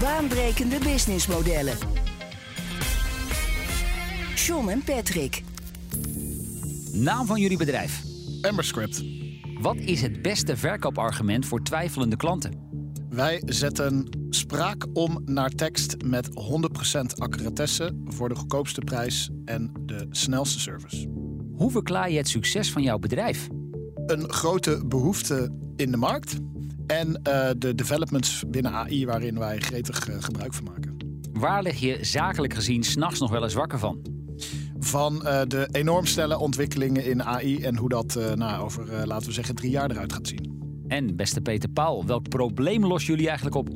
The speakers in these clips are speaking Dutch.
Baanbrekende businessmodellen. John en Patrick. Naam van jullie bedrijf. Emberscript. Wat is het beste verkoopargument voor twijfelende klanten? Wij zetten spraak om naar tekst met 100% accuratesse voor de goedkoopste prijs en de snelste service. Hoe verklaar je het succes van jouw bedrijf? Een grote behoefte in de markt en uh, de developments binnen AI waarin wij gretig uh, gebruik van maken. Waar lig je zakelijk gezien s'nachts nog wel eens wakker van? Van uh, de enorm snelle ontwikkelingen in AI en hoe dat nou, over, laten we zeggen, drie jaar eruit gaat zien. En beste Peter Paul, welk probleem lossen jullie eigenlijk op?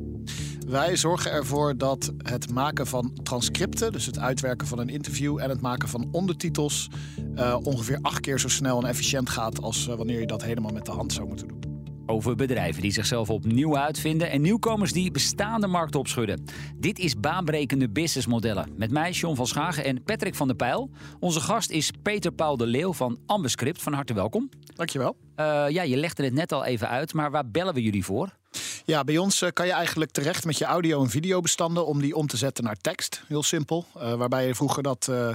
Wij zorgen ervoor dat het maken van transcripten, dus het uitwerken van een interview en het maken van ondertitels, uh, ongeveer acht keer zo snel en efficiënt gaat als uh, wanneer je dat helemaal met de hand zou moeten doen. Over bedrijven die zichzelf opnieuw uitvinden en nieuwkomers die bestaande markten opschudden. Dit is baanbrekende businessmodellen. Met mij, John van Schagen en Patrick van der Pijl. Onze gast is Peter Paul de Leeuw van Ambescript. Van harte welkom. Dankjewel. Uh, ja, je legde het net al even uit, maar waar bellen we jullie voor? Ja, bij ons kan je eigenlijk terecht met je audio- en videobestanden om die om te zetten naar tekst. Heel simpel. Uh, waarbij je vroeger dat uh,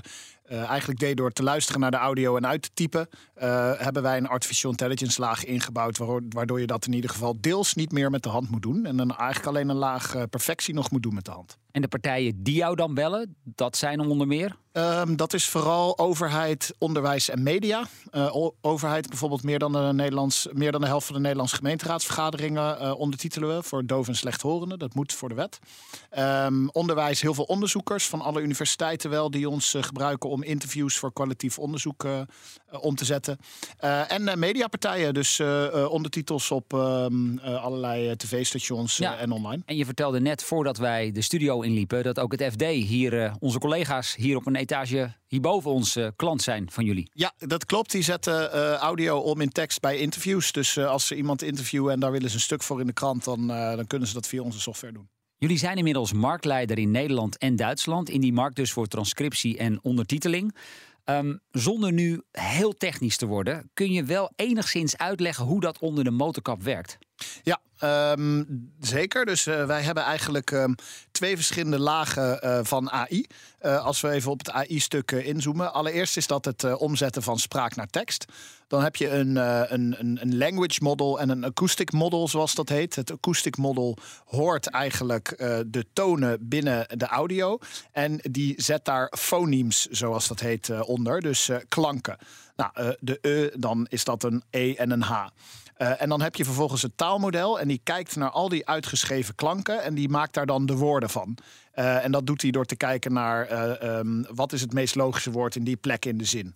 uh, eigenlijk deed door te luisteren naar de audio en uit te typen, uh, hebben wij een artificial intelligence laag ingebouwd, waardoor je dat in ieder geval deels niet meer met de hand moet doen. En dan eigenlijk alleen een laag uh, perfectie nog moet doen met de hand. En de partijen die jou dan bellen, dat zijn onder meer? Um, dat is vooral overheid, onderwijs en media. Uh, overheid bijvoorbeeld meer dan, de Nederlands, meer dan de helft van de Nederlandse gemeenteraadsvergaderingen uh, ondertitelen we voor doof en slechthorenden. Dat moet voor de wet. Um, onderwijs, heel veel onderzoekers van alle universiteiten wel die ons uh, gebruiken om interviews voor kwalitatief onderzoek om te zetten. En mediapartijen, dus ondertitels op um, allerlei tv-stations ja, en online. En je vertelde net voordat wij de studio inliepen dat ook het FD hier, onze collega's hier op een etage hierboven ons klant zijn van jullie. Ja, dat klopt. Die zetten audio om in tekst bij interviews. Dus als ze iemand interviewen en daar willen ze een stuk voor in de krant, dan, dan kunnen ze dat via onze software doen. Jullie zijn inmiddels marktleider in Nederland en Duitsland. In die markt dus voor transcriptie en ondertiteling. Um, zonder nu heel technisch te worden, kun je wel enigszins uitleggen hoe dat onder de motorkap werkt? Ja, um, zeker. Dus uh, wij hebben eigenlijk um, twee verschillende lagen uh, van AI. Uh, als we even op het AI-stuk inzoomen. Allereerst is dat het omzetten van spraak naar tekst. Dan heb je een, een, een, language model en een acoustic model, zoals dat heet. Het acoustic model hoort eigenlijk de tonen binnen de audio. En die zet daar phonemes, zoals dat heet, onder. Dus klanken. Nou, de E, dan is dat een E en een H. Uh, en dan heb je vervolgens het taalmodel en die kijkt naar al die uitgeschreven klanken en die maakt daar dan de woorden van. Uh, en dat doet hij door te kijken naar uh, um, wat is het meest logische woord in die plek in de zin.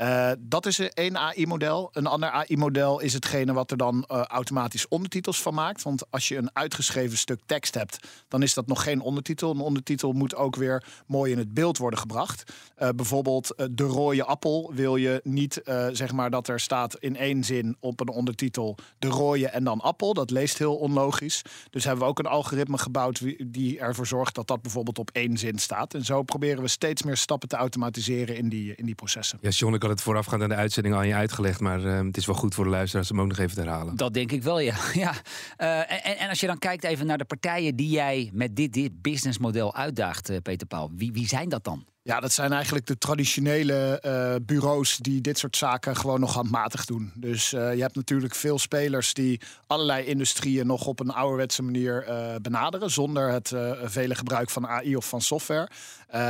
Uh, dat is één AI-model. Een ander AI-model is hetgene wat er dan automatisch ondertitels van maakt. Want als je een uitgeschreven stuk tekst hebt, dan is dat nog geen ondertitel. Een ondertitel moet ook weer mooi in het beeld worden gebracht. bijvoorbeeld de rode appel wil je niet zeg maar dat er staat in één zin op een ondertitel de rode en dan appel. Dat leest heel onlogisch. Dus hebben we ook een algoritme gebouwd die ervoor zorgt dat dat bijvoorbeeld op één zin staat. En zo proberen we steeds meer stappen te automatiseren in die, in die processen. Ja, John, ik had het voorafgaand aan de uitzending al aan je uitgelegd. Maar uh, het is wel goed voor de luisteraars om ook nog even te herhalen. Dat denk ik wel, ja. ja. Uh, en, en, als je dan kijkt even naar de partijen die jij met dit, dit businessmodel uitdaagt, uh, Peter Paul. Wie, wie zijn dat dan? Ja, dat zijn eigenlijk de traditionele uh, bureaus die dit soort zaken gewoon nog handmatig doen. Dus uh, je hebt natuurlijk veel spelers die allerlei industrieën nog op een ouderwetse manier uh, benaderen. Zonder het vele gebruik van AI of van software.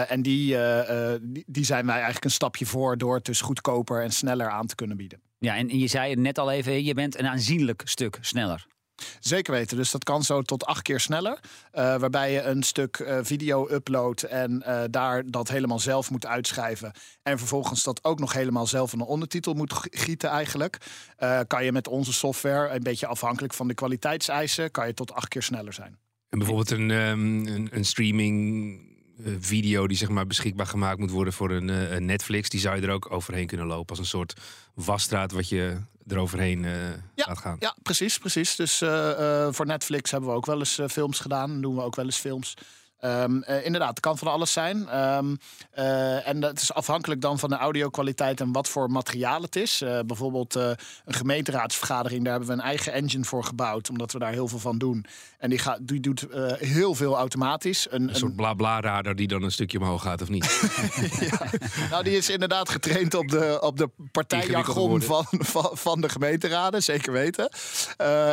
en die, die, die, zijn wij eigenlijk een stapje voor door het dus goedkoper en sneller aan te kunnen bieden. Ja, en je zei het net al even, je bent een aanzienlijk stuk sneller. Zeker weten. Dus dat kan zo tot acht keer sneller. Uh, waarbij je een stuk uh, video uploadt en uh, daar dat helemaal zelf moet uitschrijven. En vervolgens dat ook nog helemaal zelf een ondertitel moet gieten eigenlijk. kan je met onze software, een beetje afhankelijk van de kwaliteitseisen, kan je tot acht keer sneller zijn. En bijvoorbeeld een, ehm, een, streaming eh, video die zeg maar beschikbaar gemaakt moet worden voor een, eh, een Netflix, die zou je er ook overheen kunnen lopen als een soort wasstraat wat je eroverheen eh laat gaan. Ja, precies, precies. Dus eh, eh, voor Netflix hebben we ook wel eens films gedaan. Doen we ook wel eens films. Ehm, eh, inderdaad, het kan van alles zijn. Ehm, eh, en dat is afhankelijk dan van de audio-kwaliteit en wat voor materiaal het is. Eh, bijvoorbeeld een gemeenteraadsvergadering, daar hebben we een eigen engine voor gebouwd, omdat we daar heel veel van doen. En die, gaat, die doet heel veel automatisch. Een, Een soort bla-bla-radar die dan een stukje omhoog gaat of niet. ja. Nou, die is inderdaad getraind op de, op de partijjargon van, van, van de gemeenteraden, zeker weten.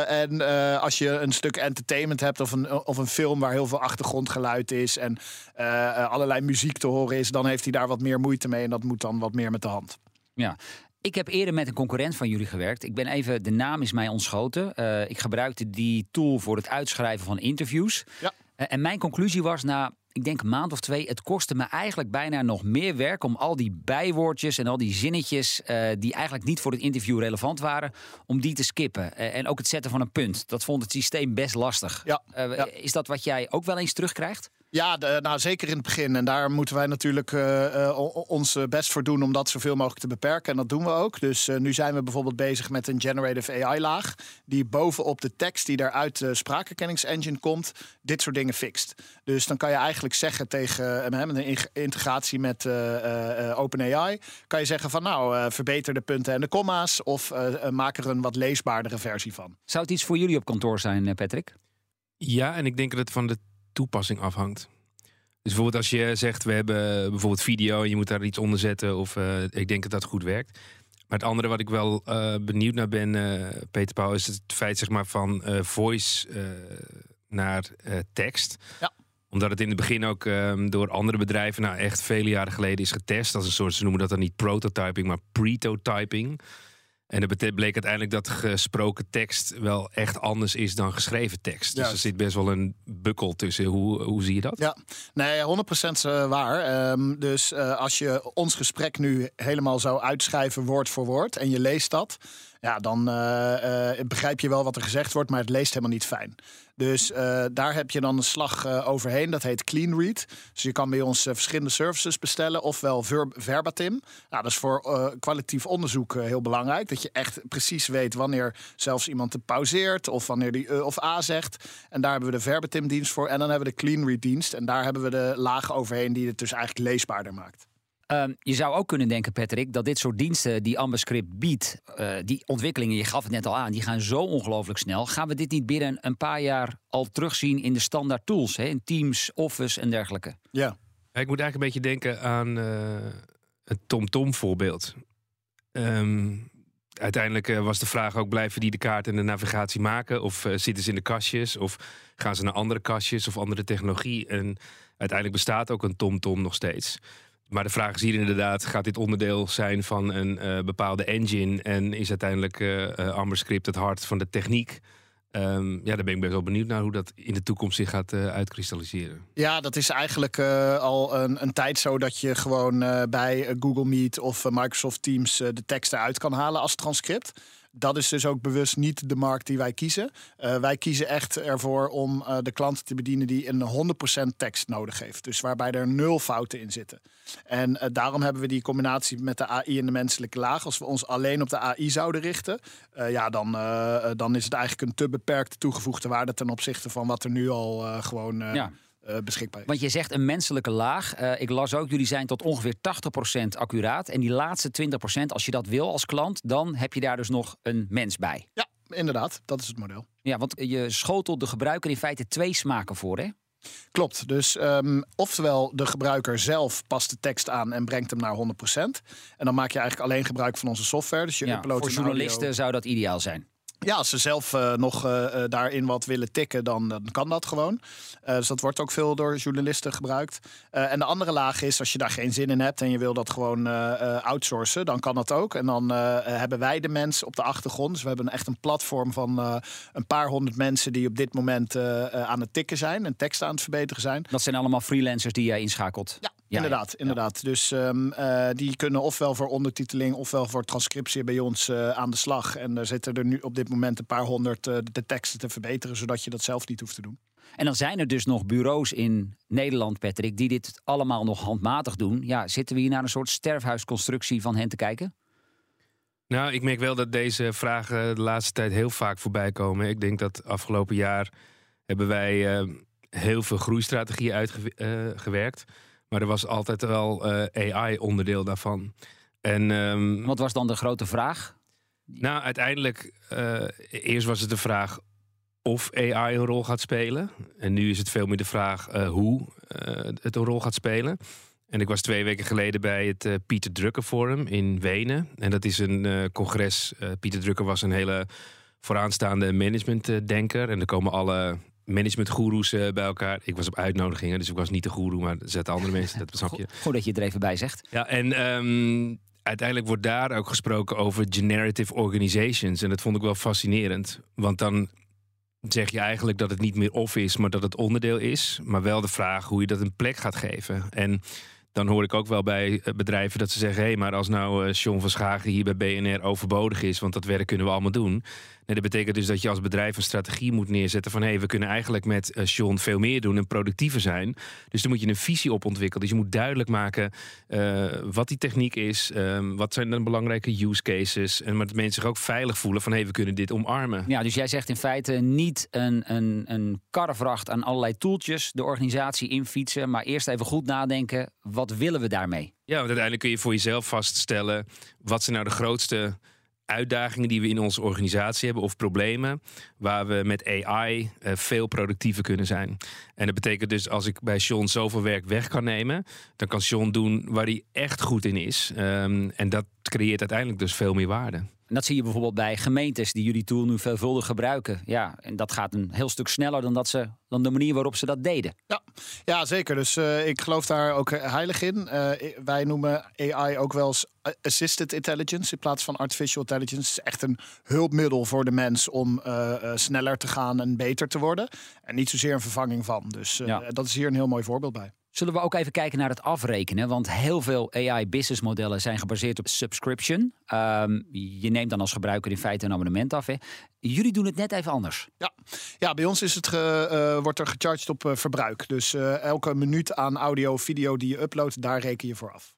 En als je een stuk entertainment hebt of een, of een film waar heel veel achtergrondgeluid is en eh, eh, allerlei muziek te horen is, dan heeft hij daar wat meer moeite mee en dat moet dan wat meer met de hand. Ja. Ik heb eerder met een concurrent van jullie gewerkt. Ik ben even, de naam is mij ontschoten. Eh, ik gebruikte die tool voor het uitschrijven van interviews. Ja. En mijn conclusie was na, ik denk een maand of twee, het kostte me eigenlijk bijna nog meer werk om al die bijwoordjes en al die zinnetjes eh, die eigenlijk niet voor het interview relevant waren, om die te skippen. Eh, en ook het zetten van een punt. Dat vond het systeem best lastig. Ja, Eh, ja. Is dat wat jij ook wel eens terugkrijgt? Ja, de- nou, zeker in het begin. En daar moeten wij natuurlijk eh, eh, ons best voor doen om dat zoveel mogelijk te beperken. En dat doen we ook. Dus eh, nu zijn we bijvoorbeeld bezig met een generative AI-laag. Die bovenop de tekst die daar uit de spraakherkenningsengine komt, dit soort dingen fixt. Dus dan kan je eigenlijk zeggen tegen eh, met een integratie met eh, eh, eh, OpenAI, kan je zeggen van nou, eh, verbeter de punten en de komma's. Of eh, eh, maak er een wat leesbaardere versie van. Zou het iets voor jullie op kantoor zijn, eh, Patrick? Ja, en ik denk dat het van de toepassing afhangt. Dus bijvoorbeeld als je zegt, we hebben bijvoorbeeld video en je moet daar iets onder zetten. Of eh, ik denk dat dat goed werkt. Maar het andere wat ik wel eh, benieuwd naar ben, eh, Peter Pauw, is het feit zeg maar, van voice naar tekst. Ja. Omdat het in het begin ook ehm, door andere bedrijven, nou echt vele jaren geleden, is getest. Als een soort, ze noemen dat dan niet prototyping, maar pretotyping. En dat bleek uiteindelijk dat gesproken tekst wel echt anders is dan geschreven tekst. Dus Juist. er zit best wel een bukkel tussen. Hoe, hoe zie je dat? Ja, nee, 100% waar. Ehm, dus eh, als je ons gesprek nu helemaal zou uitschrijven woord voor woord en je leest dat, ja, dan eh, eh, begrijp je wel wat er gezegd wordt, maar het leest helemaal niet fijn. Dus eh, daar heb je dan een slag overheen. Dat heet Clean Read. Dus je kan bij ons verschillende services bestellen, ofwel ver- verbatim. Nou, dat is voor kwalitatief onderzoek heel belangrijk. Dat je echt precies weet wanneer zelfs iemand te pauzeert of wanneer die of a zegt. En daar hebben we de verbatim dienst voor. En dan hebben we de Clean Read dienst. En daar hebben we de laag overheen die het dus eigenlijk leesbaarder maakt. Ehm, je zou ook kunnen denken, Patrick, dat dit soort diensten die Ambascript biedt, eh, die ontwikkelingen, je gaf het net al aan, die gaan zo ongelooflijk snel. Gaan we dit niet binnen een paar jaar al terugzien in de standaard tools, hè? in Teams, Office en dergelijke? Ja. Ja, Ik moet eigenlijk een beetje denken aan eh, het TomTom voorbeeld. Ehm, uiteindelijk eh, was de vraag ook, blijven die de kaart en de navigatie maken? Of zitten ze in de kastjes? Of gaan ze naar andere kastjes of andere technologie? En uiteindelijk bestaat ook een TomTom nog steeds. Maar de vraag is hier inderdaad, gaat dit onderdeel zijn van een eh, bepaalde engine? En is uiteindelijk eh eh, AmberScript het hart van de techniek? Ehm, ja, daar ben ik best wel benieuwd naar hoe dat in de toekomst zich gaat eh, uitkristalliseren. Ja, dat is eigenlijk al een, een tijd zo dat je gewoon bij Google Meet of Microsoft Teams de teksten uit kan halen als transcript. Dat is dus ook bewust niet de markt die wij kiezen. Eh, wij kiezen echt ervoor om eh, de klanten te bedienen die een 100% tekst nodig heeft. Dus waarbij er nul fouten in zitten. En eh, daarom hebben we die combinatie met de AI en de menselijke laag. Als we ons alleen op de AI zouden richten, ja, dan, dan is het eigenlijk een te beperkte toegevoegde waarde ten opzichte van wat er nu al gewoon Ja. Eh, beschikbaar is. Want je zegt een menselijke laag. Eh, ik las ook, jullie zijn tot ongeveer 80% accuraat. En die laatste 20%, als je dat wil als klant, dan heb je daar dus nog een mens bij. Ja, inderdaad, dat is het model. Ja, want je schotelt de gebruiker in feite twee smaken voor, hè? Klopt. Dus ehm, oftewel de gebruiker zelf past de tekst aan en brengt hem naar 100%. En dan maak je eigenlijk alleen gebruik van onze software. Dus je Ja, uploadt voor journalisten audio. zou dat ideaal zijn. Ja, als ze zelf eh, nog eh, eh, daarin wat willen tikken, dan, dan kan dat gewoon. Dus dat wordt ook veel door journalisten gebruikt. En de andere laag is, als je daar geen zin in hebt en je wil dat gewoon outsourcen, dan kan dat ook. En dan hebben wij de mensen op de achtergrond. Dus we hebben echt een platform van een paar honderd mensen die op dit moment aan het tikken zijn en teksten aan het verbeteren zijn. Dat zijn allemaal freelancers die jij inschakelt. Ja, Ja, inderdaad, ja. inderdaad. Dus ehm, eh, die kunnen ofwel voor ondertiteling ofwel voor transcriptie bij ons eh, aan de slag. En er zitten er nu op dit moment een paar honderd eh, de teksten te verbeteren, zodat je dat zelf niet hoeft te doen. En dan zijn er dus nog bureaus in Nederland, Patrick, die dit allemaal nog handmatig doen. Ja, zitten we hier naar een soort sterfhuisconstructie van hen te kijken? Nou, ik merk wel dat deze vragen de laatste tijd heel vaak voorbij komen. Ik denk dat afgelopen jaar hebben wij eh, heel veel groeistrategieën uitgewerkt. Maar er was altijd wel eh, AI-onderdeel daarvan. En ehm, Wat was dan de grote vraag? nou, uiteindelijk, eh, eerst was het de vraag of AI een rol gaat spelen. En nu is het veel meer de vraag eh, hoe het een rol gaat spelen. En ik was twee weken geleden bij het Pieter Drucker Forum in Wenen. En dat is een congres. Pieter Drucker was een hele vooraanstaande managementdenker. En er komen alle managementgoeroes eh, bij elkaar. Ik was op uitnodigingen, dus ik was niet de goeroe, maar zaten andere mensen. Dat snap je. Goed dat je het er even bij zegt. Ja, en ehm, uiteindelijk wordt daar ook gesproken over generative organizations. En dat vond ik wel fascinerend. Want dan zeg je eigenlijk dat het niet meer of is, maar dat het onderdeel is. Maar wel de vraag hoe je dat een plek gaat geven. En dan hoor ik ook wel bij eh, bedrijven dat ze zeggen... hé, maar als nou eh, John van Schagen hier bij BNR overbodig is... want dat werk kunnen we allemaal doen... Nee, dat betekent dus dat je als bedrijf een strategie moet neerzetten van hé, hey, we kunnen eigenlijk met eh, John veel meer doen en productiever zijn. Dus dan moet je een visie op ontwikkelen. Dus je moet duidelijk maken eh, wat die techniek is, ehm, wat zijn dan belangrijke use cases. En maar dat mensen zich ook veilig voelen van hé, hey, we kunnen dit omarmen. Ja, dus jij zegt in feite niet een, een, een karrevracht aan allerlei toeltjes de organisatie infietsen, maar eerst even goed nadenken, wat willen we daarmee? Ja, want uiteindelijk kun je voor jezelf vaststellen wat zijn nou de grootste uitdagingen die we in onze organisatie hebben of problemen waar we met AI eh, veel productiever kunnen zijn. En dat betekent dus als ik bij Sean zoveel werk weg kan nemen, dan kan Sean doen waar hij echt goed in is. Ehm, en dat creëert uiteindelijk dus veel meer waarde. En dat zie je bijvoorbeeld bij gemeentes die jullie tool nu veelvuldig gebruiken. Ja, en dat gaat een heel stuk sneller dan, dat ze, dan de manier waarop ze dat deden. Ja, ja zeker. Dus eh, ik geloof daar ook eh, heilig in. Eh, wij noemen AI ook wel eens assisted intelligence in plaats van artificial intelligence. Het is echt een hulpmiddel voor de mens om uh, sneller te gaan en beter te worden. En niet zozeer een vervanging van. Dus ja. dat is hier een heel mooi voorbeeld bij. Zullen we ook even kijken naar het afrekenen? Want heel veel AI-businessmodellen zijn gebaseerd op subscription. Um, je neemt dan als gebruiker in feite een abonnement af. Hè? Jullie doen het net even anders. Ja, ja bij ons is het ge, uh, wordt er gecharged op uh, verbruik. Dus uh, elke minuut aan audio, video die je uploadt, daar reken je voor af.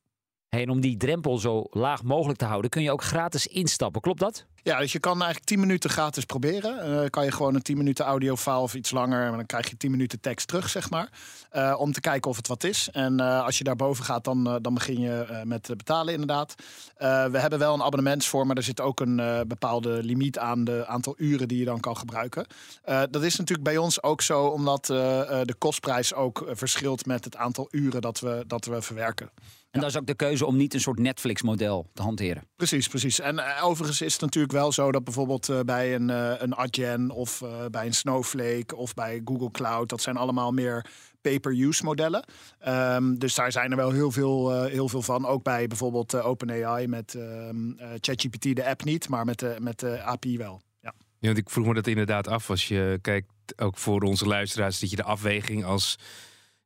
Hey, en om die drempel zo laag mogelijk te houden, kun je ook gratis instappen. Klopt dat? Ja, dus je kan eigenlijk 10 minuten gratis proberen. Uh, kan je gewoon een 10 minuten audiofile of iets langer. En dan krijg je 10 minuten tekst terug, zeg maar. Uh, om te kijken of het wat is. En uh, als je daarboven gaat, dan, dan begin je met betalen inderdaad. we hebben wel een abonnementsvorm, maar er zit ook een bepaalde limiet aan de aantal uren die je dan kan gebruiken. dat is natuurlijk bij ons ook zo, omdat de kostprijs ook verschilt met het aantal uren dat we, dat we verwerken. En dat is ook de keuze om niet een soort Netflix-model te hanteren. Precies, precies. En uh, overigens is het natuurlijk wel zo dat bijvoorbeeld uh, bij een, uh, een Adyen of bij een Snowflake of bij Google Cloud, dat zijn allemaal meer pay-per-use modellen. Um, dus daar zijn er wel heel veel, heel veel van. Ook bij bijvoorbeeld OpenAI met um, ChatGPT, de app niet, maar met de, met de API wel. Ja. ja, want ik vroeg me dat inderdaad af. Als je kijkt, ook voor onze luisteraars, dat je de afweging als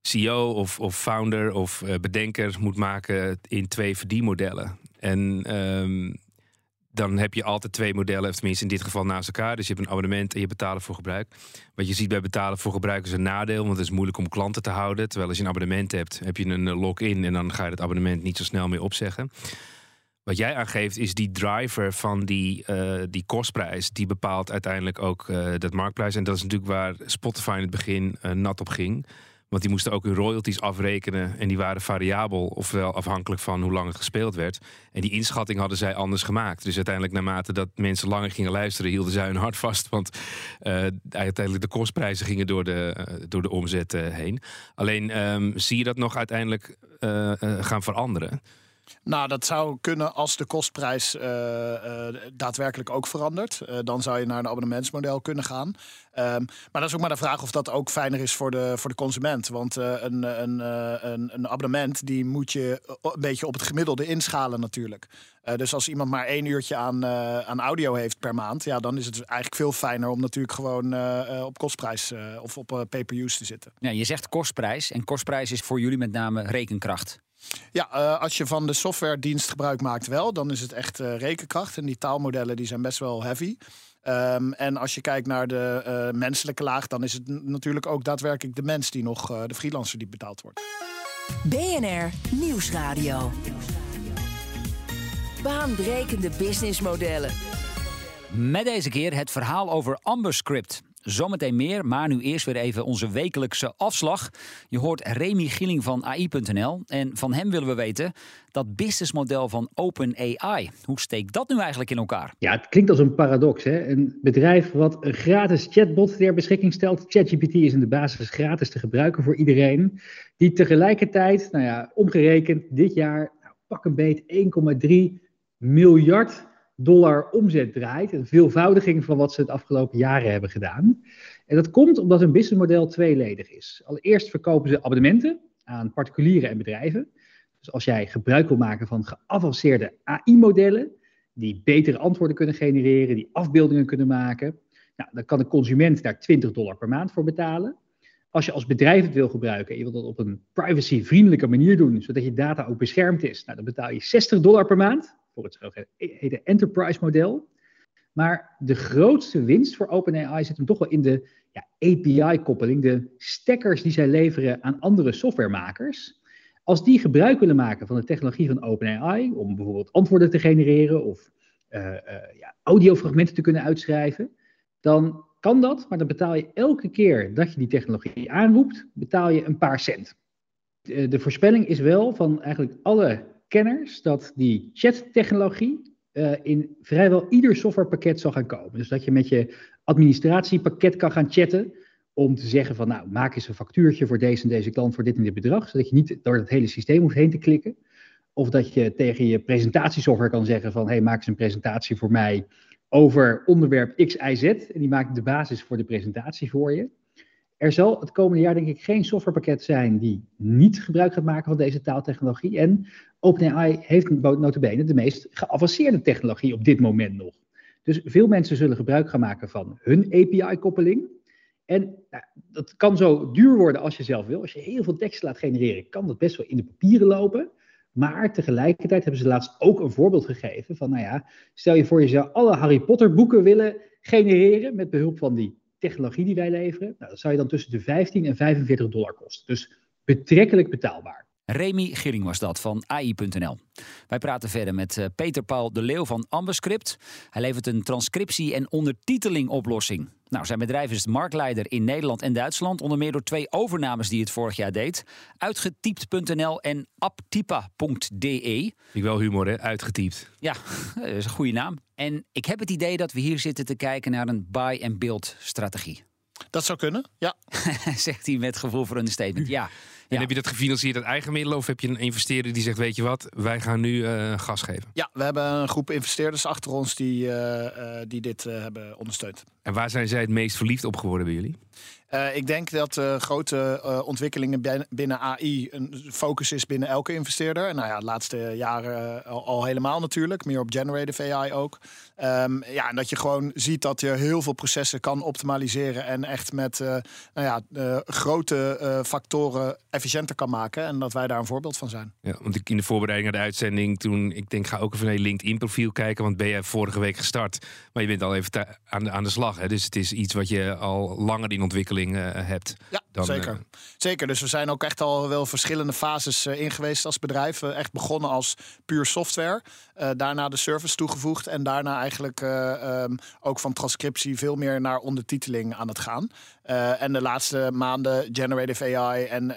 CEO of, of founder of uh, bedenker moet maken in twee verdienmodellen. En um, dan heb je altijd twee modellen, of tenminste in dit geval naast elkaar. Dus je hebt een abonnement en je betalen voor gebruik. Wat je ziet bij betalen voor gebruik is een nadeel, want het is moeilijk om klanten te houden. Terwijl als je een abonnement hebt, heb je een login en dan ga je het abonnement niet zo snel meer opzeggen. Wat jij aangeeft is die driver van die, uh, die kostprijs. Die bepaalt uiteindelijk ook dat marktprijs. En dat is natuurlijk waar Spotify in het begin nat op ging. Want die moesten ook hun royalties afrekenen. En die waren variabel, ofwel afhankelijk van hoe lang het gespeeld werd. En die inschatting hadden zij anders gemaakt. Dus uiteindelijk, naarmate dat mensen langer gingen luisteren, hielden zij hun hart vast. Want uh, uiteindelijk de kostprijzen gingen door de, uh, door de omzet uh, heen. Alleen um, zie je dat nog uiteindelijk gaan veranderen. Nou, dat zou kunnen als de kostprijs uh, uh, daadwerkelijk ook verandert. Uh, dan zou je naar een abonnementsmodel kunnen gaan. Um, maar dat is ook maar de vraag of dat ook fijner is voor de, voor de consument. Want een, een, een, een, abonnement die moet je een beetje op het gemiddelde inschalen natuurlijk. dus als iemand maar één uurtje aan, aan audio heeft per maand, ja, dan is het eigenlijk veel fijner om natuurlijk gewoon op kostprijs of op pay-per-use te zitten. Ja, je zegt kostprijs en kostprijs is voor jullie met name rekenkracht. Ja, uh, als je van de softwaredienst gebruik maakt wel, dan is het echt uh, rekenkracht. En die taalmodellen die zijn best wel heavy. Um, en als je kijkt naar de uh, menselijke laag, dan is het natuurlijk ook daadwerkelijk de mens die nog de freelancer die betaald wordt. BNR Nieuwsradio. Baanbrekende businessmodellen. Met deze keer het verhaal over AmberScript. Zometeen meer, maar nu eerst weer even onze wekelijkse afslag. Je hoort Remy Gilling van AI.nl en van hem willen we weten dat businessmodel van OpenAI. Hoe steekt dat nu eigenlijk in elkaar? Ja, het klinkt als een paradox. Hè? Een bedrijf wat een gratis chatbot ter beschikking stelt. ChatGPT is in de basis gratis te gebruiken voor iedereen. Die tegelijkertijd, nou ja, omgerekend dit jaar, nou, pak een beet 1,3 miljard dollar omzet draait. Een veelvoudiging van wat ze het afgelopen jaren hebben gedaan. En dat komt omdat hun businessmodel tweeledig is. Allereerst verkopen ze abonnementen aan particulieren en bedrijven. Dus als jij gebruik wil maken van geavanceerde AI-modellen, die betere antwoorden kunnen genereren, die afbeeldingen kunnen maken, nou, dan kan de consument daar 20 dollar per maand voor betalen. Als je als bedrijf het wil gebruiken en je wilt dat op een privacyvriendelijke manier doen, zodat je data ook beschermd is, nou, dan betaal je 60 dollar per maand voor het zogeheten enterprise model. Maar de grootste winst voor OpenAI zit hem toch wel in de ja, API-koppeling, de stekkers die zij leveren aan andere softwaremakers. Als die gebruik willen maken van de technologie van OpenAI, om bijvoorbeeld antwoorden te genereren of uh, uh, ja, audiofragmenten te kunnen uitschrijven, dan kan dat, maar dan betaal je elke keer dat je die technologie aanroept, betaal je een paar cent. De voorspelling is wel van eigenlijk alle kenners dat die chattechnologie uh, in vrijwel ieder softwarepakket zal gaan komen. Dus dat je met je administratiepakket kan gaan chatten om te zeggen van nou maak eens een factuurtje voor deze en deze klant voor dit en dit bedrag, zodat je niet door het hele systeem hoeft heen te klikken. Of dat je tegen je presentatiesoftware kan zeggen van hey maak eens een presentatie voor mij over onderwerp X, Y, Z. En die maakt de basis voor de presentatie voor je. Er zal het komende jaar denk ik geen softwarepakket zijn die niet gebruik gaat maken van deze taaltechnologie. En OpenAI heeft notabene de meest geavanceerde technologie op dit moment nog. Dus veel mensen zullen gebruik gaan maken van hun API-koppeling. En nou, dat kan zo duur worden als je zelf wil. Als je heel veel tekst laat genereren, kan dat best wel in de papieren lopen. Maar tegelijkertijd hebben ze laatst ook een voorbeeld gegeven van, nou ja, stel je voor je zou alle Harry Potter boeken willen genereren met behulp van die technologie die wij leveren. Nou, dat zou je dan tussen de 15 en 45 dollar kosten. Dus betrekkelijk betaalbaar. Remy Gilling was dat van AI.nl. Wij praten verder met eh, Peter Paul de Leeuw van Ambascript. Hij levert een transcriptie- en ondertitelingoplossing. Nou, zijn bedrijf is marktleider in Nederland en Duitsland, onder meer door twee overnames die het vorig jaar deed. Uitgetypt.nl en aptipa.de. Ik wel humor, hè? Uitgetypt. Ja, dat is een goede naam. En ik heb het idee dat we hier zitten te kijken naar een buy-and-build strategie. Dat zou kunnen, ja. Zegt hij met gevoel voor een statement. Ja. En heb je dat gefinancierd uit eigen middelen of heb je een investeerder die zegt, weet je wat, wij gaan nu uh, gas geven? Ja, we hebben een groep investeerders achter ons die, uh, uh, die dit hebben ondersteund. En waar zijn zij het meest verliefd op geworden bij jullie? Uh, ik denk dat uh, grote uh, ontwikkelingen binnen AI een focus is binnen elke investeerder. Nou ja, de laatste jaren al, al, helemaal natuurlijk. Meer op generative AI ook. Um, ja, en dat je gewoon ziet dat je heel veel processen kan optimaliseren. En echt met nou ja, grote factoren efficiënter kan maken. En dat wij daar een voorbeeld van zijn. Ja, want ik in de voorbereiding naar de uitzending toen... Ik denk, ga ook even naar je LinkedIn profiel kijken. Want ben je vorige week gestart. Maar je bent al even aan de, aan de slag. Hè? Dus het is iets wat je al langer in ontwikkeling uh, hebt. Ja, dan, zeker. Uh... Zeker. Dus we zijn ook echt al wel verschillende fases uh, in geweest als bedrijf. echt begonnen als puur software. daarna de service toegevoegd. En daarna eigenlijk um, ook van transcriptie veel meer naar ondertiteling aan het gaan. en de laatste maanden generative AI en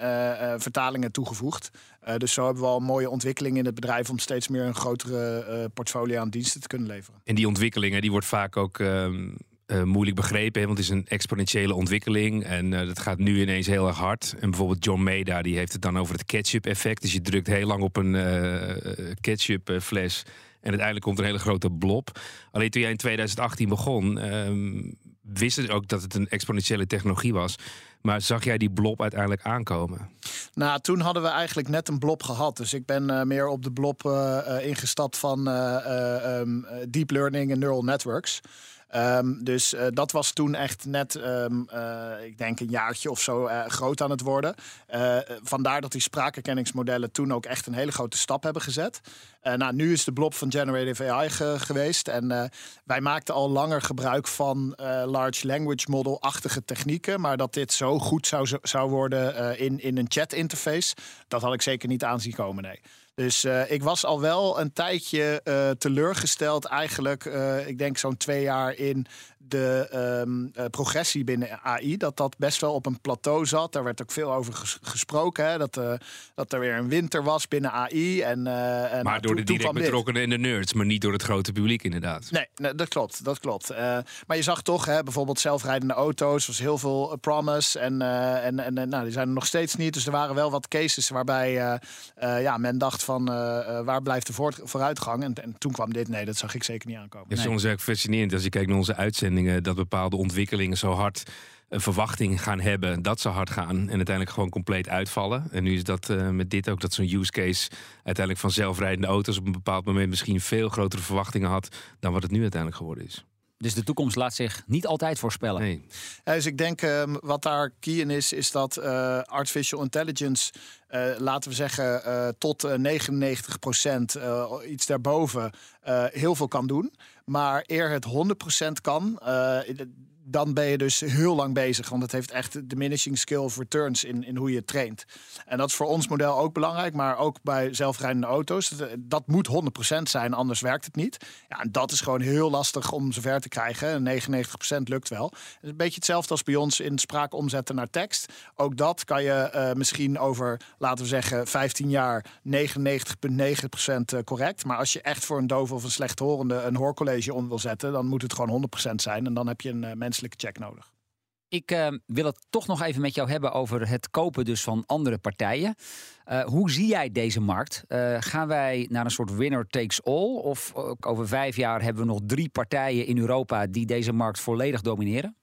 vertalingen toegevoegd. dus zo hebben we al een mooie ontwikkeling in het bedrijf om steeds meer een grotere portfolio aan diensten te kunnen leveren. En die ontwikkelingen die wordt vaak ook. Um eh, moeilijk begrepen, want het is een exponentiële ontwikkeling en uh, dat gaat nu ineens heel erg hard. En bijvoorbeeld John Maeda die heeft het dan over het ketchup-effect. Dus je drukt heel lang op een uh, ketchup-fles en uiteindelijk komt er een hele grote blob. Alleen toen jij in 2018 begon, um, wist het ook dat het een exponentiële technologie was. Maar zag jij die blob uiteindelijk aankomen? Nou, toen hadden we eigenlijk net een blob gehad. Dus ik ben meer op de blob ingestapt van um, deep learning en neural networks. Um, dus uh, dat was toen echt net, um, uh, ik denk een jaartje of zo uh, groot aan het worden. vandaar dat die spraakherkenningsmodellen toen ook echt een hele grote stap hebben gezet. nou, nu is de blob van Generative AI ge geweest. En wij maakten al langer gebruik van large language model-achtige technieken. Maar dat dit zo goed zou, zou worden in, in een chat interface, dat had ik zeker niet aanzien komen, nee. Dus uh, ik was al wel een tijdje uh, teleurgesteld, eigenlijk, uh, ik denk zo'n twee jaar in de um, progressie binnen AI, dat dat best wel op een plateau zat. Daar werd ook veel over ges gesproken. Hè? Dat, uh, dat er weer een winter was binnen AI. En, uh, en maar door de direct betrokkenen en de nerds, maar niet door het grote publiek inderdaad. Nee, nee dat klopt. Dat klopt. maar je zag toch, hè, bijvoorbeeld zelfrijdende auto's, was heel veel promise. En, en, en nou, die zijn er nog steeds niet. Dus er waren wel wat cases waarbij ja, men dacht van waar blijft de vooruitgang? En, en, toen kwam dit. Nee, dat zag ik zeker niet aankomen. Het is soms ook fascinerend als je kijkt naar onze uitzending dat bepaalde ontwikkelingen zo hard een verwachting gaan hebben dat ze hard gaan en uiteindelijk gewoon compleet uitvallen. En nu is dat uh, met dit ook dat zo'n use case uiteindelijk van zelfrijdende auto's op een bepaald moment misschien veel grotere verwachtingen had dan wat het nu uiteindelijk geworden is. Dus de toekomst laat zich niet altijd voorspellen. Nee. Ja, dus ik denk uh, wat daar key in is, is dat uh, artificial intelligence, uh, laten we zeggen, tot 99 procent, iets daarboven, heel veel kan doen. Maar eer het 100% kan, dan ben je dus heel lang bezig. Want het heeft echt diminishing skill of returns in, in hoe je traint. En dat is voor ons model ook belangrijk, maar ook bij zelfrijdende auto's. Dat, moet 100% zijn, anders werkt het niet. Ja, en dat is gewoon heel lastig om zover te krijgen. 99% lukt wel. Het is een beetje hetzelfde als bij ons in spraak omzetten naar tekst. Ook dat kan je uh, misschien over, laten we zeggen, 15 jaar 99,9% correct. Maar als je echt voor een doof of een slechthorende een hoorcollege om wil zetten, dan moet het gewoon 100% zijn. En dan heb je een uh, check nodig. Ik uh, wil het toch nog even met jou hebben over het kopen dus van andere partijen. Uh, hoe zie jij deze markt? Uh, gaan wij naar een soort winner takes all? Of over vijf jaar hebben we nog drie partijen in Europa die deze markt volledig domineren?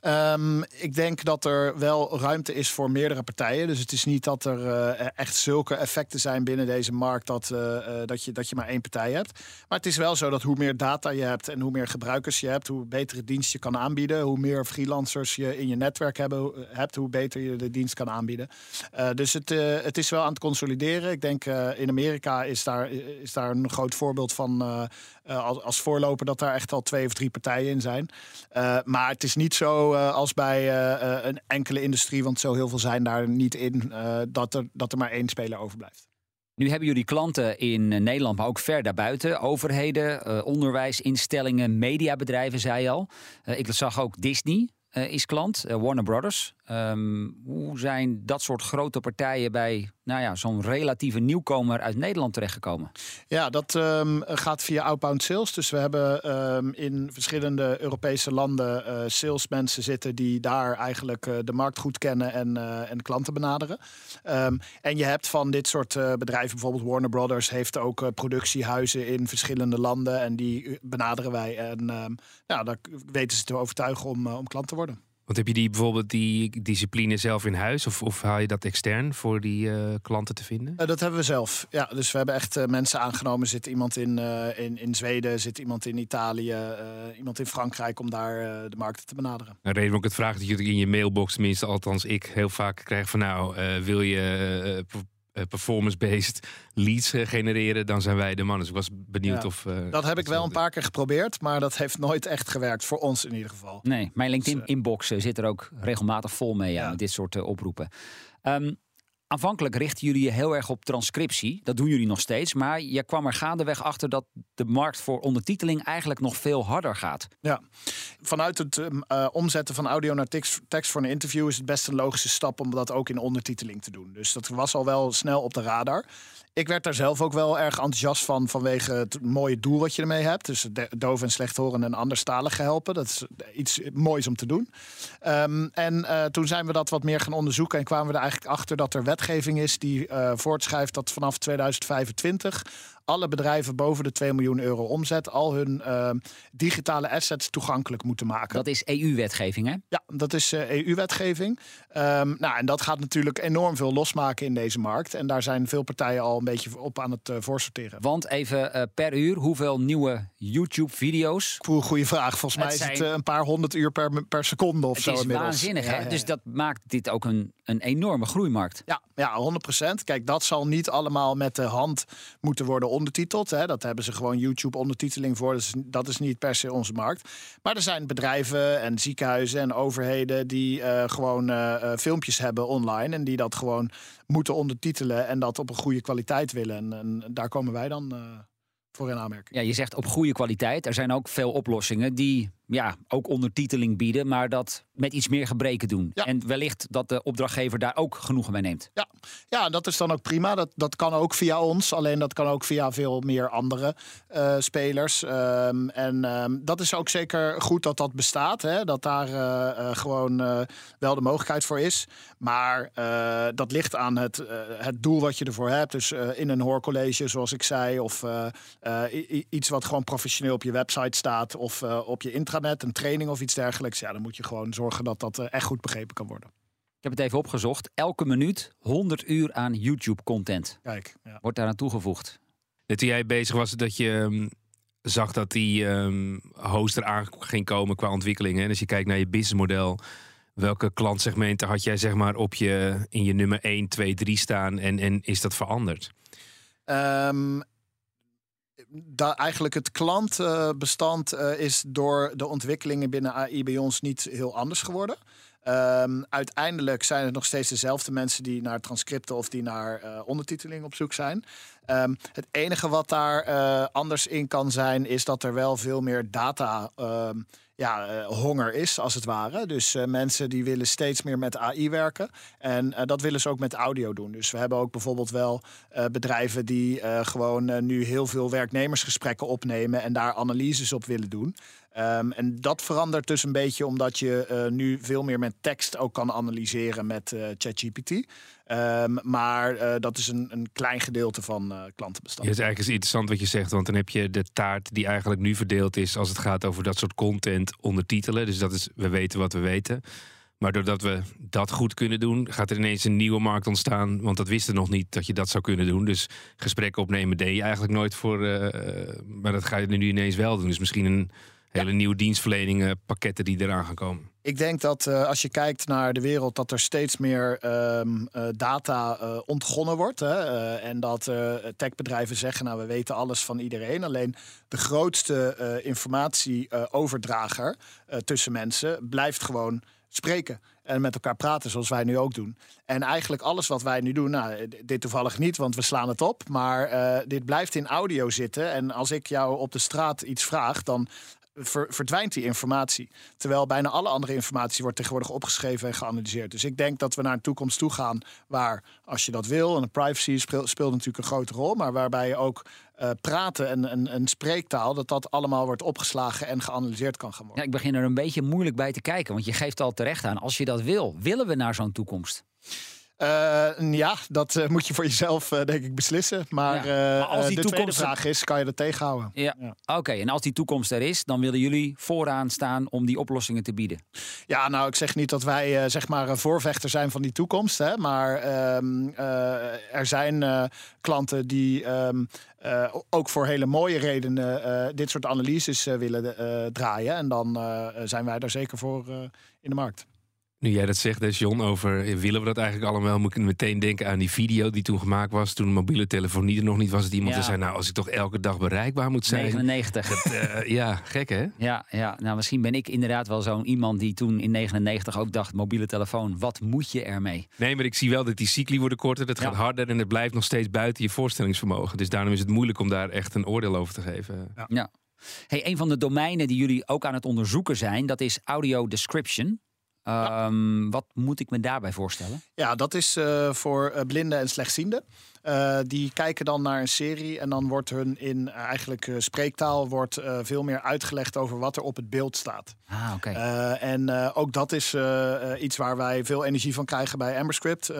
Um, ik denk dat er wel ruimte is voor meerdere partijen. Dus het is niet dat er uh, echt zulke effecten zijn binnen deze markt dat, uh, uh, dat, je, dat je maar één partij hebt. Maar het is wel zo dat hoe meer data je hebt en hoe meer gebruikers je hebt, hoe betere dienst je kan aanbieden. Hoe meer freelancers je in je netwerk hebben, hebt, hoe beter je de dienst kan aanbieden. dus het, het is wel aan het consolideren. Ik denk in Amerika is daar, is daar een groot voorbeeld van als, als voorloper dat daar echt al twee of drie partijen in zijn. maar het is niet zo uh, als bij uh, een enkele industrie, want zo heel veel zijn daar niet in, dat, er, dat er maar één speler overblijft. Nu hebben jullie klanten in Nederland, maar ook ver daarbuiten. Overheden, onderwijsinstellingen, mediabedrijven, zei je al. ik zag ook Disney is klant, Warner Brothers. Um, hoe zijn dat soort grote partijen bij nou ja, zo'n relatieve nieuwkomer uit Nederland terechtgekomen? Ja, dat um, gaat via outbound sales. Dus we hebben um, in verschillende Europese landen uh, salesmensen zitten die daar eigenlijk uh, de markt goed kennen en, uh, en klanten benaderen. en je hebt van dit soort bedrijven, bijvoorbeeld Warner Brothers, heeft ook productiehuizen in verschillende landen en die benaderen wij. En ja, daar weten ze te overtuigen om, om klant te worden. Want heb je die bijvoorbeeld die discipline zelf in huis? Of, of haal je dat extern voor die uh, klanten te vinden? Uh, dat hebben we zelf. Ja, dus we hebben echt uh, mensen aangenomen. Zit iemand in, in, in Zweden, zit iemand in Italië, iemand in Frankrijk om daar de markten te benaderen. Een reden waarom ik het vraag dat je in je mailbox, tenminste althans ik, heel vaak krijg van nou, wil je uh, performance-based leads uh, genereren, dan zijn wij de mannen. Dus ik was benieuwd ja, of. Uh, dat heb ik wel een paar keer geprobeerd, maar dat heeft nooit echt gewerkt. Voor ons in ieder geval. Nee, mijn LinkedIn-inbox zit er ook regelmatig vol mee ja, met dit soort oproepen. Um, Aanvankelijk richten jullie je heel erg op transcriptie. Dat doen jullie nog steeds. Maar je kwam er gaandeweg achter dat de markt voor ondertiteling eigenlijk nog veel harder gaat. Ja, vanuit het uh, omzetten van audio naar tekst, voor een interview is het best een logische stap om dat ook in ondertiteling te doen. Dus dat was al wel snel op de radar. Ik werd daar zelf ook wel erg enthousiast van vanwege het mooie doel wat je ermee hebt. Dus doof en slechthorenden en anderstaligen helpen. Dat is iets moois om te doen. Um, en toen zijn we dat wat meer gaan onderzoeken en kwamen we er eigenlijk achter dat er wetgeving is die uh, voortschrijft dat vanaf 2025 alle bedrijven boven de 2 miljoen euro omzet al hun uh, digitale assets toegankelijk moeten maken. Dat is EU-wetgeving, hè? Ja, dat is uh, EU-wetgeving. Um, nou, en dat gaat natuurlijk enorm veel losmaken in deze markt. En daar zijn veel partijen al een beetje op aan het uh, voorsorteren. Want even per uur, hoeveel nieuwe YouTube-video's? Goeie vraag. Volgens mij is zijn... het een paar honderd uur per, per seconde of het zo is inmiddels. waanzinnig, hè? Ja, ja, ja. Dus dat maakt dit ook een, een enorme groeimarkt. Ja, ja, 100%. Kijk, dat zal niet allemaal met de hand moeten worden ondertiteld. Hè. Dat hebben ze gewoon YouTube-ondertiteling voor. Dat is niet per se onze markt. Maar er zijn bedrijven en ziekenhuizen en overheden die uh, gewoon uh, filmpjes hebben online. En die dat gewoon moeten ondertitelen en dat op een goede kwaliteit willen. En, daar komen wij dan voor in aanmerking. Ja, je zegt op goede kwaliteit. Er zijn ook veel oplossingen die ja, ook ondertiteling bieden, maar dat met iets meer gebreken doen. Ja. En wellicht dat de opdrachtgever daar ook genoegen bij neemt. Ja, ja dat is dan ook prima. Dat, dat kan ook via ons, alleen dat kan ook via veel meer andere uh, spelers. Um, en um, dat is ook zeker goed dat dat bestaat, hè? dat daar uh, uh, gewoon wel de mogelijkheid voor is. Maar dat ligt aan het, het doel wat je ervoor hebt. Dus in een hoorcollege, zoals ik zei, of iets wat gewoon professioneel op je website staat of op je intranet, een training of iets dergelijks. Ja, dan moet je gewoon zorgen dat dat echt goed begrepen kan worden. Ik heb het even opgezocht. Elke minuut 100 uur aan YouTube-content. Kijk, ja. Wordt daar aan toegevoegd. Net toen jij bezig was, dat je um, zag dat die um, host eraan ging komen qua ontwikkelingen. En als je kijkt naar je businessmodel, welke klantsegmenten had jij zeg maar op je, in je nummer 1, 2, 3 staan en, en is dat veranderd? Um, eigenlijk het klantbestand uh, is door de ontwikkelingen binnen AI bij ons niet heel anders geworden. Um, uiteindelijk zijn het nog steeds dezelfde mensen die naar transcripten of die naar uh, ondertiteling op zoek zijn. Um, het enige wat daar uh, anders in kan zijn, is dat er wel veel meer data. Um, ja, uh, honger is, als het ware. Dus uh, mensen die willen steeds meer met AI werken. En uh, dat willen ze ook met audio doen. Dus we hebben ook bijvoorbeeld wel bedrijven die gewoon nu heel veel werknemersgesprekken opnemen en daar analyses op willen doen. Um, en dat verandert dus een beetje omdat je uh, nu veel meer met tekst ook kan analyseren met uh, ChatGPT. Um, maar uh, dat is een, een, klein gedeelte van klantenbestand. Ja, het is eigenlijk interessant wat je zegt, want dan heb je de taart die eigenlijk nu verdeeld is als het gaat over dat soort content ondertitelen. Dus dat is, we weten wat we weten. Maar doordat we dat goed kunnen doen, gaat er ineens een nieuwe markt ontstaan. Want dat wisten nog niet dat je dat zou kunnen doen. Dus gesprekken opnemen deed je eigenlijk nooit voor. maar dat ga je nu ineens wel doen. Dus misschien een hele nieuwe dienstverleningen, pakketten die eraan gaan komen. Ik denk dat uh, als je kijkt naar de wereld, dat er steeds meer um, uh, data uh, ontgonnen wordt. Hè? en dat techbedrijven zeggen, nou we weten alles van iedereen. Alleen de grootste informatieoverdrager tussen mensen blijft gewoon spreken en met elkaar praten zoals wij nu ook doen. En eigenlijk alles wat wij nu doen, nou, dit toevallig niet, want we slaan het op, maar uh, dit blijft in audio zitten. En als ik jou op de straat iets vraag, dan ver, verdwijnt die informatie. Terwijl bijna alle andere informatie wordt tegenwoordig opgeschreven en geanalyseerd. Dus ik denk dat we naar een toekomst toe gaan waar, als je dat wil, en privacy speelt, natuurlijk een grote rol, maar waarbij je ook uh, praten en, en, en spreektaal, dat dat allemaal wordt opgeslagen en geanalyseerd kan gaan worden. Ja, ik begin er een beetje moeilijk bij te kijken, want je geeft al terecht aan, als je dat wil, willen we naar zo'n toekomst? Uh, ja, dat uh, moet je voor jezelf uh, denk ik beslissen. Maar, ja. maar als die de toekomst... tweede vraag is, kan je dat tegenhouden? Ja. ja. Oké, okay. en als die toekomst er is, dan willen jullie vooraan staan om die oplossingen te bieden? Ja, nou, ik zeg niet dat wij zeg maar een voorvechter zijn van die toekomst. Hè, maar ehm, er zijn klanten die um, ook voor hele mooie redenen dit soort analyses willen draaien. En dan zijn wij daar zeker voor in de markt. Nu jij dat zegt, hè, John, over eh, willen we dat eigenlijk allemaal? Moet ik meteen denken aan die video die toen gemaakt was. Toen mobiele telefonie er nog niet was. Dat iemand Ja. zei, nou, als ik toch elke dag bereikbaar moet zijn. 99. Eh, ja, gek hè? Ja, ja, nou misschien ben ik inderdaad wel zo'n iemand die toen in 99 ook dacht, mobiele telefoon, wat moet je ermee? Nee, maar ik zie wel dat die cycli worden korter. Dat Ja. gaat harder en het blijft nog steeds buiten je voorstellingsvermogen. Dus daarom is het moeilijk om daar echt een oordeel over te geven. Ja. Hey, een van de domeinen die jullie ook aan het onderzoeken zijn, dat is audio description. Ehm, Wat moet ik me daarbij voorstellen? Ja, dat is eh, voor eh, blinden en slechtzienden. Eh, die kijken dan naar een serie en dan wordt hun in eigenlijk spreektaal wordt, veel meer uitgelegd over wat er op het beeld staat. Ah, oké. En ook dat is iets waar wij veel energie van krijgen bij Amberscript.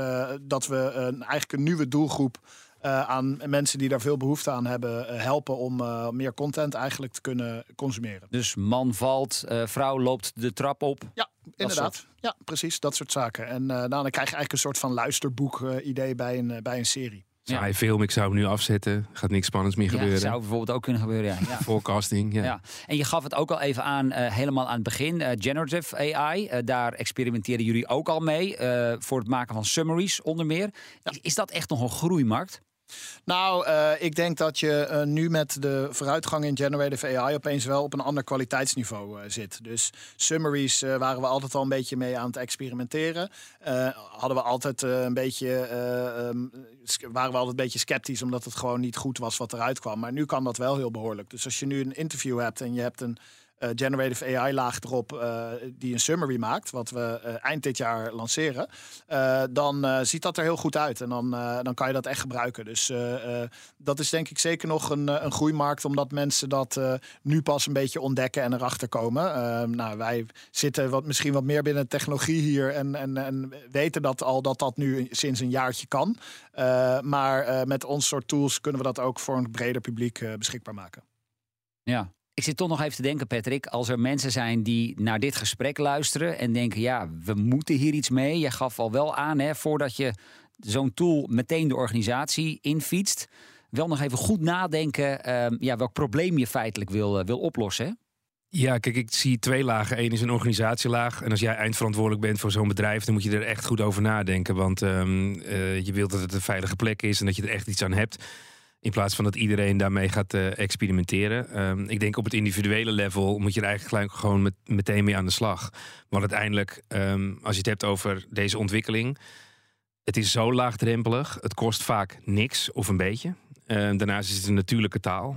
Dat we eigenlijk een nieuwe doelgroep eh, aan mensen die daar veel behoefte aan hebben eh, helpen om eh, meer content eigenlijk te kunnen consumeren. Dus man valt, eh, vrouw loopt de trap op. Ja, inderdaad. Ja, precies. Dat soort zaken. En eh, nou, dan krijg je eigenlijk een soort van luisterboek-idee bij, een, bij een serie. Ja. Saai film, ik zou hem nu afzetten. Gaat niks spannends meer Ja, gebeuren. zou bijvoorbeeld ook kunnen gebeuren. Ja. ja. Forecasting, ja. Ja. En je gaf het ook al even aan, eh, helemaal aan het begin, eh, generative AI. daar experimenteren jullie ook al mee eh, voor het maken van summaries onder meer. Is, is dat echt nog een groeimarkt? Nou, eh, ik denk dat je eh, nu met de vooruitgang in generative AI opeens wel op een ander kwaliteitsniveau eh, zit. Dus summaries waren we altijd al een beetje mee aan het experimenteren. Hadden we altijd een beetje, eh, ehm, waren we altijd een beetje sceptisch omdat het gewoon niet goed was wat eruit kwam. Maar nu kan dat wel heel behoorlijk. Dus als je nu een interview hebt en je hebt een eh, generative AI-laag erop eh, die een summary maakt, wat we eh, eind dit jaar lanceren, dan ziet dat er heel goed uit. En dan, dan kan je dat echt gebruiken. Dus dat is denk ik zeker nog een, een groeimarkt, omdat mensen dat nu pas een beetje ontdekken en erachter komen. Eh, nou, wij zitten wat, misschien wat meer binnen technologie hier en, en, en weten dat al dat dat nu sinds een jaartje kan. Maar met ons soort tools kunnen we dat ook voor een breder publiek beschikbaar maken. Ja. Ik zit toch nog even te denken, Patrick. Als er mensen zijn die naar dit gesprek luisteren en denken: ja, we moeten hier iets mee. Jij gaf al wel aan, hè, voordat je zo'n tool meteen de organisatie infietst. Wel nog even goed nadenken ehm, ja, welk probleem je feitelijk wil, eh, wil oplossen. Ja, kijk, ik zie twee lagen. Eén is een organisatielaag. En als jij eindverantwoordelijk bent voor zo'n bedrijf, dan moet je er echt goed over nadenken. Want ehm, eh, je wilt dat het een veilige plek is en dat je er echt iets aan hebt. In plaats van dat iedereen daarmee gaat eh, experimenteren. Ehm, ik denk op het individuele level moet je er eigenlijk gewoon met, meteen mee aan de slag. Want uiteindelijk, ehm, als je het hebt over deze ontwikkeling. Het is zo laagdrempelig. Het kost vaak niks of een beetje. Ehm, daarnaast is het een natuurlijke taal.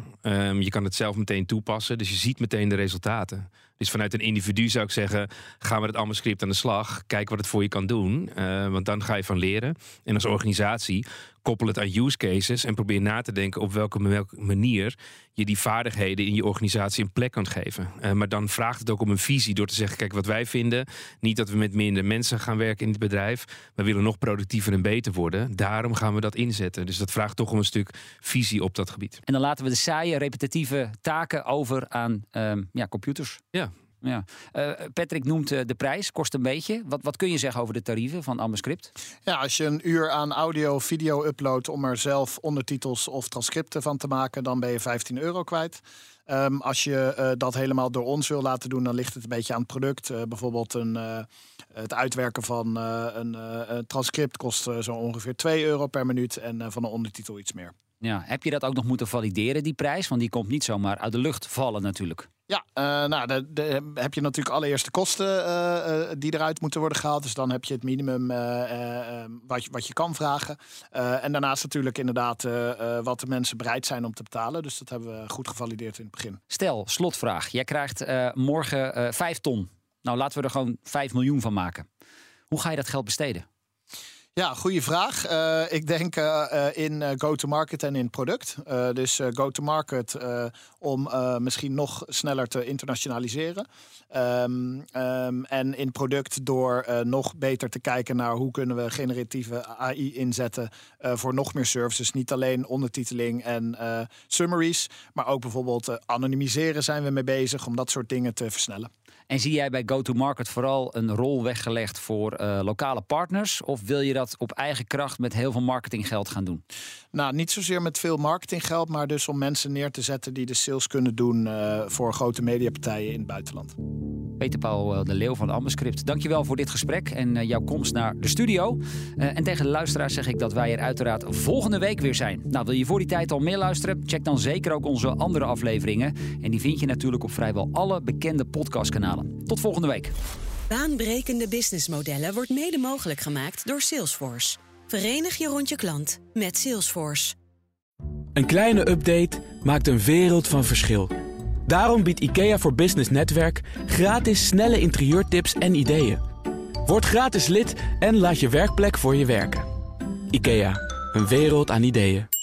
Je kan het zelf meteen toepassen, dus je ziet meteen de resultaten. Dus vanuit een individu zou ik zeggen: ga met het allemaal script aan de slag. Kijk wat het voor je kan doen, want dan ga je van leren. En als organisatie koppel het aan use cases en probeer na te denken op welke, manier je die vaardigheden in je organisatie een plek kan geven. Eh, maar dan vraagt het ook om een visie door te zeggen: kijk wat wij vinden. Niet dat we met minder mensen gaan werken in het bedrijf. We willen nog productiever en beter worden. Daarom gaan we dat inzetten. Dus dat vraagt toch om een stuk visie op dat gebied. En dan laten we de saaie, repetitieve taken over aan ehm, ja, computers. Ja. Ja. Eh, Patrick noemt eh, de prijs, kost een beetje. Wat, wat kun je zeggen over de tarieven van Amberscript? Ja, als je een uur aan audio, video uploadt om er zelf ondertitels of transcripten van te maken, dan ben je 15 euro kwijt. Ehm, als je eh, dat helemaal door ons wil laten doen, dan ligt het een beetje aan het product. Bijvoorbeeld een, het uitwerken van een, transcript kost zo ongeveer 2 euro per minuut en van een ondertitel iets meer. Ja, heb je dat ook nog moeten valideren, die prijs? Want die komt niet zomaar uit de lucht vallen natuurlijk. Ja, eh, nou, de, de- heb je natuurlijk allereerst de kosten eh, eh, die eruit moeten worden gehaald. Dus dan heb je het minimum wat, je, wat je kan vragen. En daarnaast natuurlijk inderdaad wat de mensen bereid zijn om te betalen. Dus dat hebben we goed gevalideerd in het begin. Stel, slotvraag. Jij krijgt morgen eh 5 ton. Nou, laten we er gewoon 5 miljoen van maken. Hoe ga je dat geld besteden? Ja, goede vraag. Eh, ik denk eh, eh, in go-to-market en in product. Dus go-to-market om misschien nog sneller te internationaliseren. Ehm, ehm, en in product door nog beter te kijken naar hoe kunnen we generatieve AI inzetten voor nog meer services. Niet alleen ondertiteling en summaries, maar ook bijvoorbeeld anonymiseren zijn we mee bezig om dat soort dingen te versnellen. En zie jij bij go-to-market vooral een rol weggelegd voor uh, lokale partners? Of wil je dat op eigen kracht met heel veel marketinggeld gaan doen? Nou, niet zozeer met veel marketinggeld, maar dus om mensen neer te zetten die de sales kunnen doen uh, voor grote mediapartijen in het buitenland. Peter Paul eh, de Leeuw van Ambascript, dankjewel voor dit gesprek en jouw komst naar de studio. En tegen de luisteraars zeg ik dat wij er uiteraard volgende week weer zijn. Nou, wil je voor die tijd al meer luisteren? Check dan zeker ook onze andere afleveringen. En die vind je natuurlijk op vrijwel alle bekende podcastkanalen. Tot volgende week. Baanbrekende businessmodellen wordt mede mogelijk gemaakt door Salesforce. Verenig je rond je klant met Salesforce. Een kleine update maakt een wereld van verschil. Daarom biedt IKEA voor Business Netwerk gratis snelle interieurtips en ideeën. Word gratis lid en laat je werkplek voor je werken. IKEA, een wereld aan ideeën.